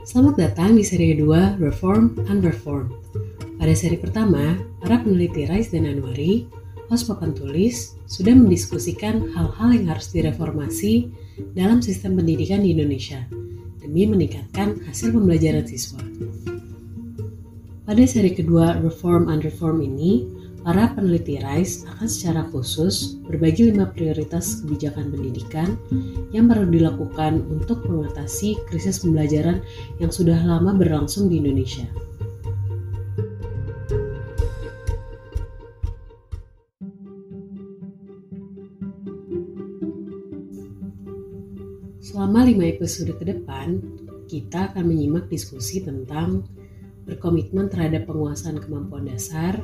Selamat datang di seri kedua Reform Unreformed. Pada seri pertama, para peneliti Rice dan Anwari, host papan tulis, sudah mendiskusikan hal-hal yang harus direformasi dalam sistem pendidikan di Indonesia demi meningkatkan hasil pembelajaran siswa. Pada seri kedua Reform Unreformed ini, Para peneliti RISE akan secara khusus berbagi lima prioritas kebijakan pendidikan yang perlu dilakukan untuk mengatasi krisis pembelajaran yang sudah lama berlangsung di Indonesia. Selama lima episode ke depan, kita akan menyimak diskusi tentang berkomitmen terhadap penguasaan kemampuan dasar,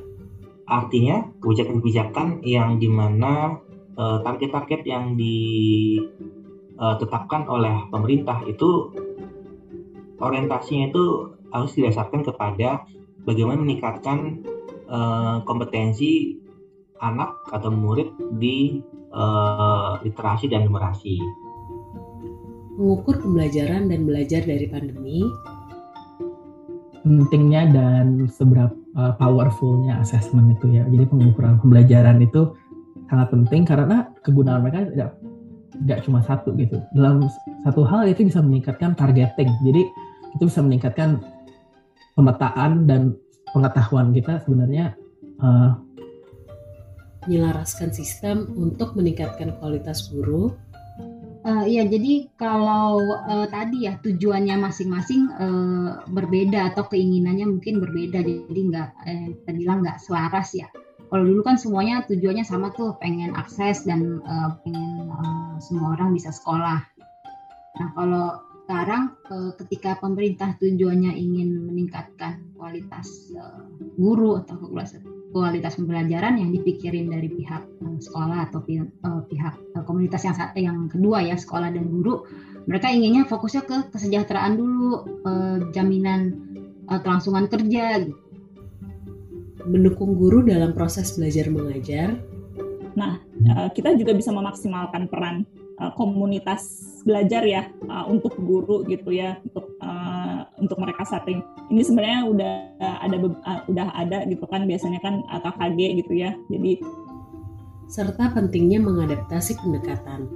Artinya kebijakan-kebijakan yang di mana uh, target-target yang ditetapkan oleh pemerintah itu orientasinya itu harus didasarkan kepada bagaimana meningkatkan uh, kompetensi anak atau murid di uh, literasi dan numerasi. Mengukur pembelajaran dan belajar dari pandemi. Pentingnya dan seberapa uh, powerfulnya assessment itu ya. Jadi pengukuran pembelajaran itu sangat penting karena kegunaan mereka tidak tidak cuma satu gitu. Dalam satu hal itu bisa meningkatkan targeting. Jadi itu bisa meningkatkan pemetaan dan pengetahuan kita sebenarnya uh, menyelaraskan sistem untuk meningkatkan kualitas guru Uh, ya, jadi kalau uh, tadi ya tujuannya masing-masing uh, berbeda atau keinginannya mungkin berbeda, jadi nggak, eh, kita bilang nggak selaras ya. Kalau dulu kan semuanya tujuannya sama tuh, pengen akses dan uh, pengen uh, semua orang bisa sekolah. Nah, kalau sekarang uh, ketika pemerintah tujuannya ingin meningkatkan kualitas uh, guru atau kualitas kualitas pembelajaran yang dipikirin dari pihak uh, sekolah atau pihak, uh, pihak uh, komunitas yang yang kedua ya sekolah dan guru mereka inginnya fokusnya ke kesejahteraan dulu uh, jaminan uh, kelangsungan kerja gitu. mendukung guru dalam proses belajar mengajar nah uh, kita juga bisa memaksimalkan peran uh, komunitas belajar ya uh, untuk guru gitu ya untuk untuk mereka setting ini sebenarnya udah ada uh, udah ada gitu kan biasanya kan KKG gitu ya jadi serta pentingnya mengadaptasi pendekatan.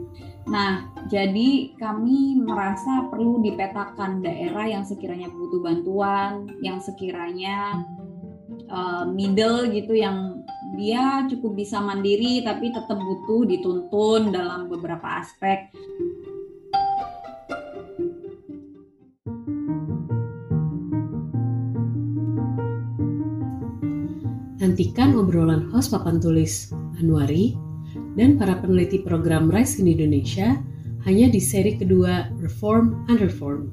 Nah, jadi kami merasa perlu dipetakan daerah yang sekiranya butuh bantuan, yang sekiranya uh, middle gitu yang dia cukup bisa mandiri tapi tetap butuh dituntun dalam beberapa aspek. Nantikan obrolan host papan tulis Anwari dan para peneliti program RISE in Indonesia hanya di seri kedua Reform and Reform.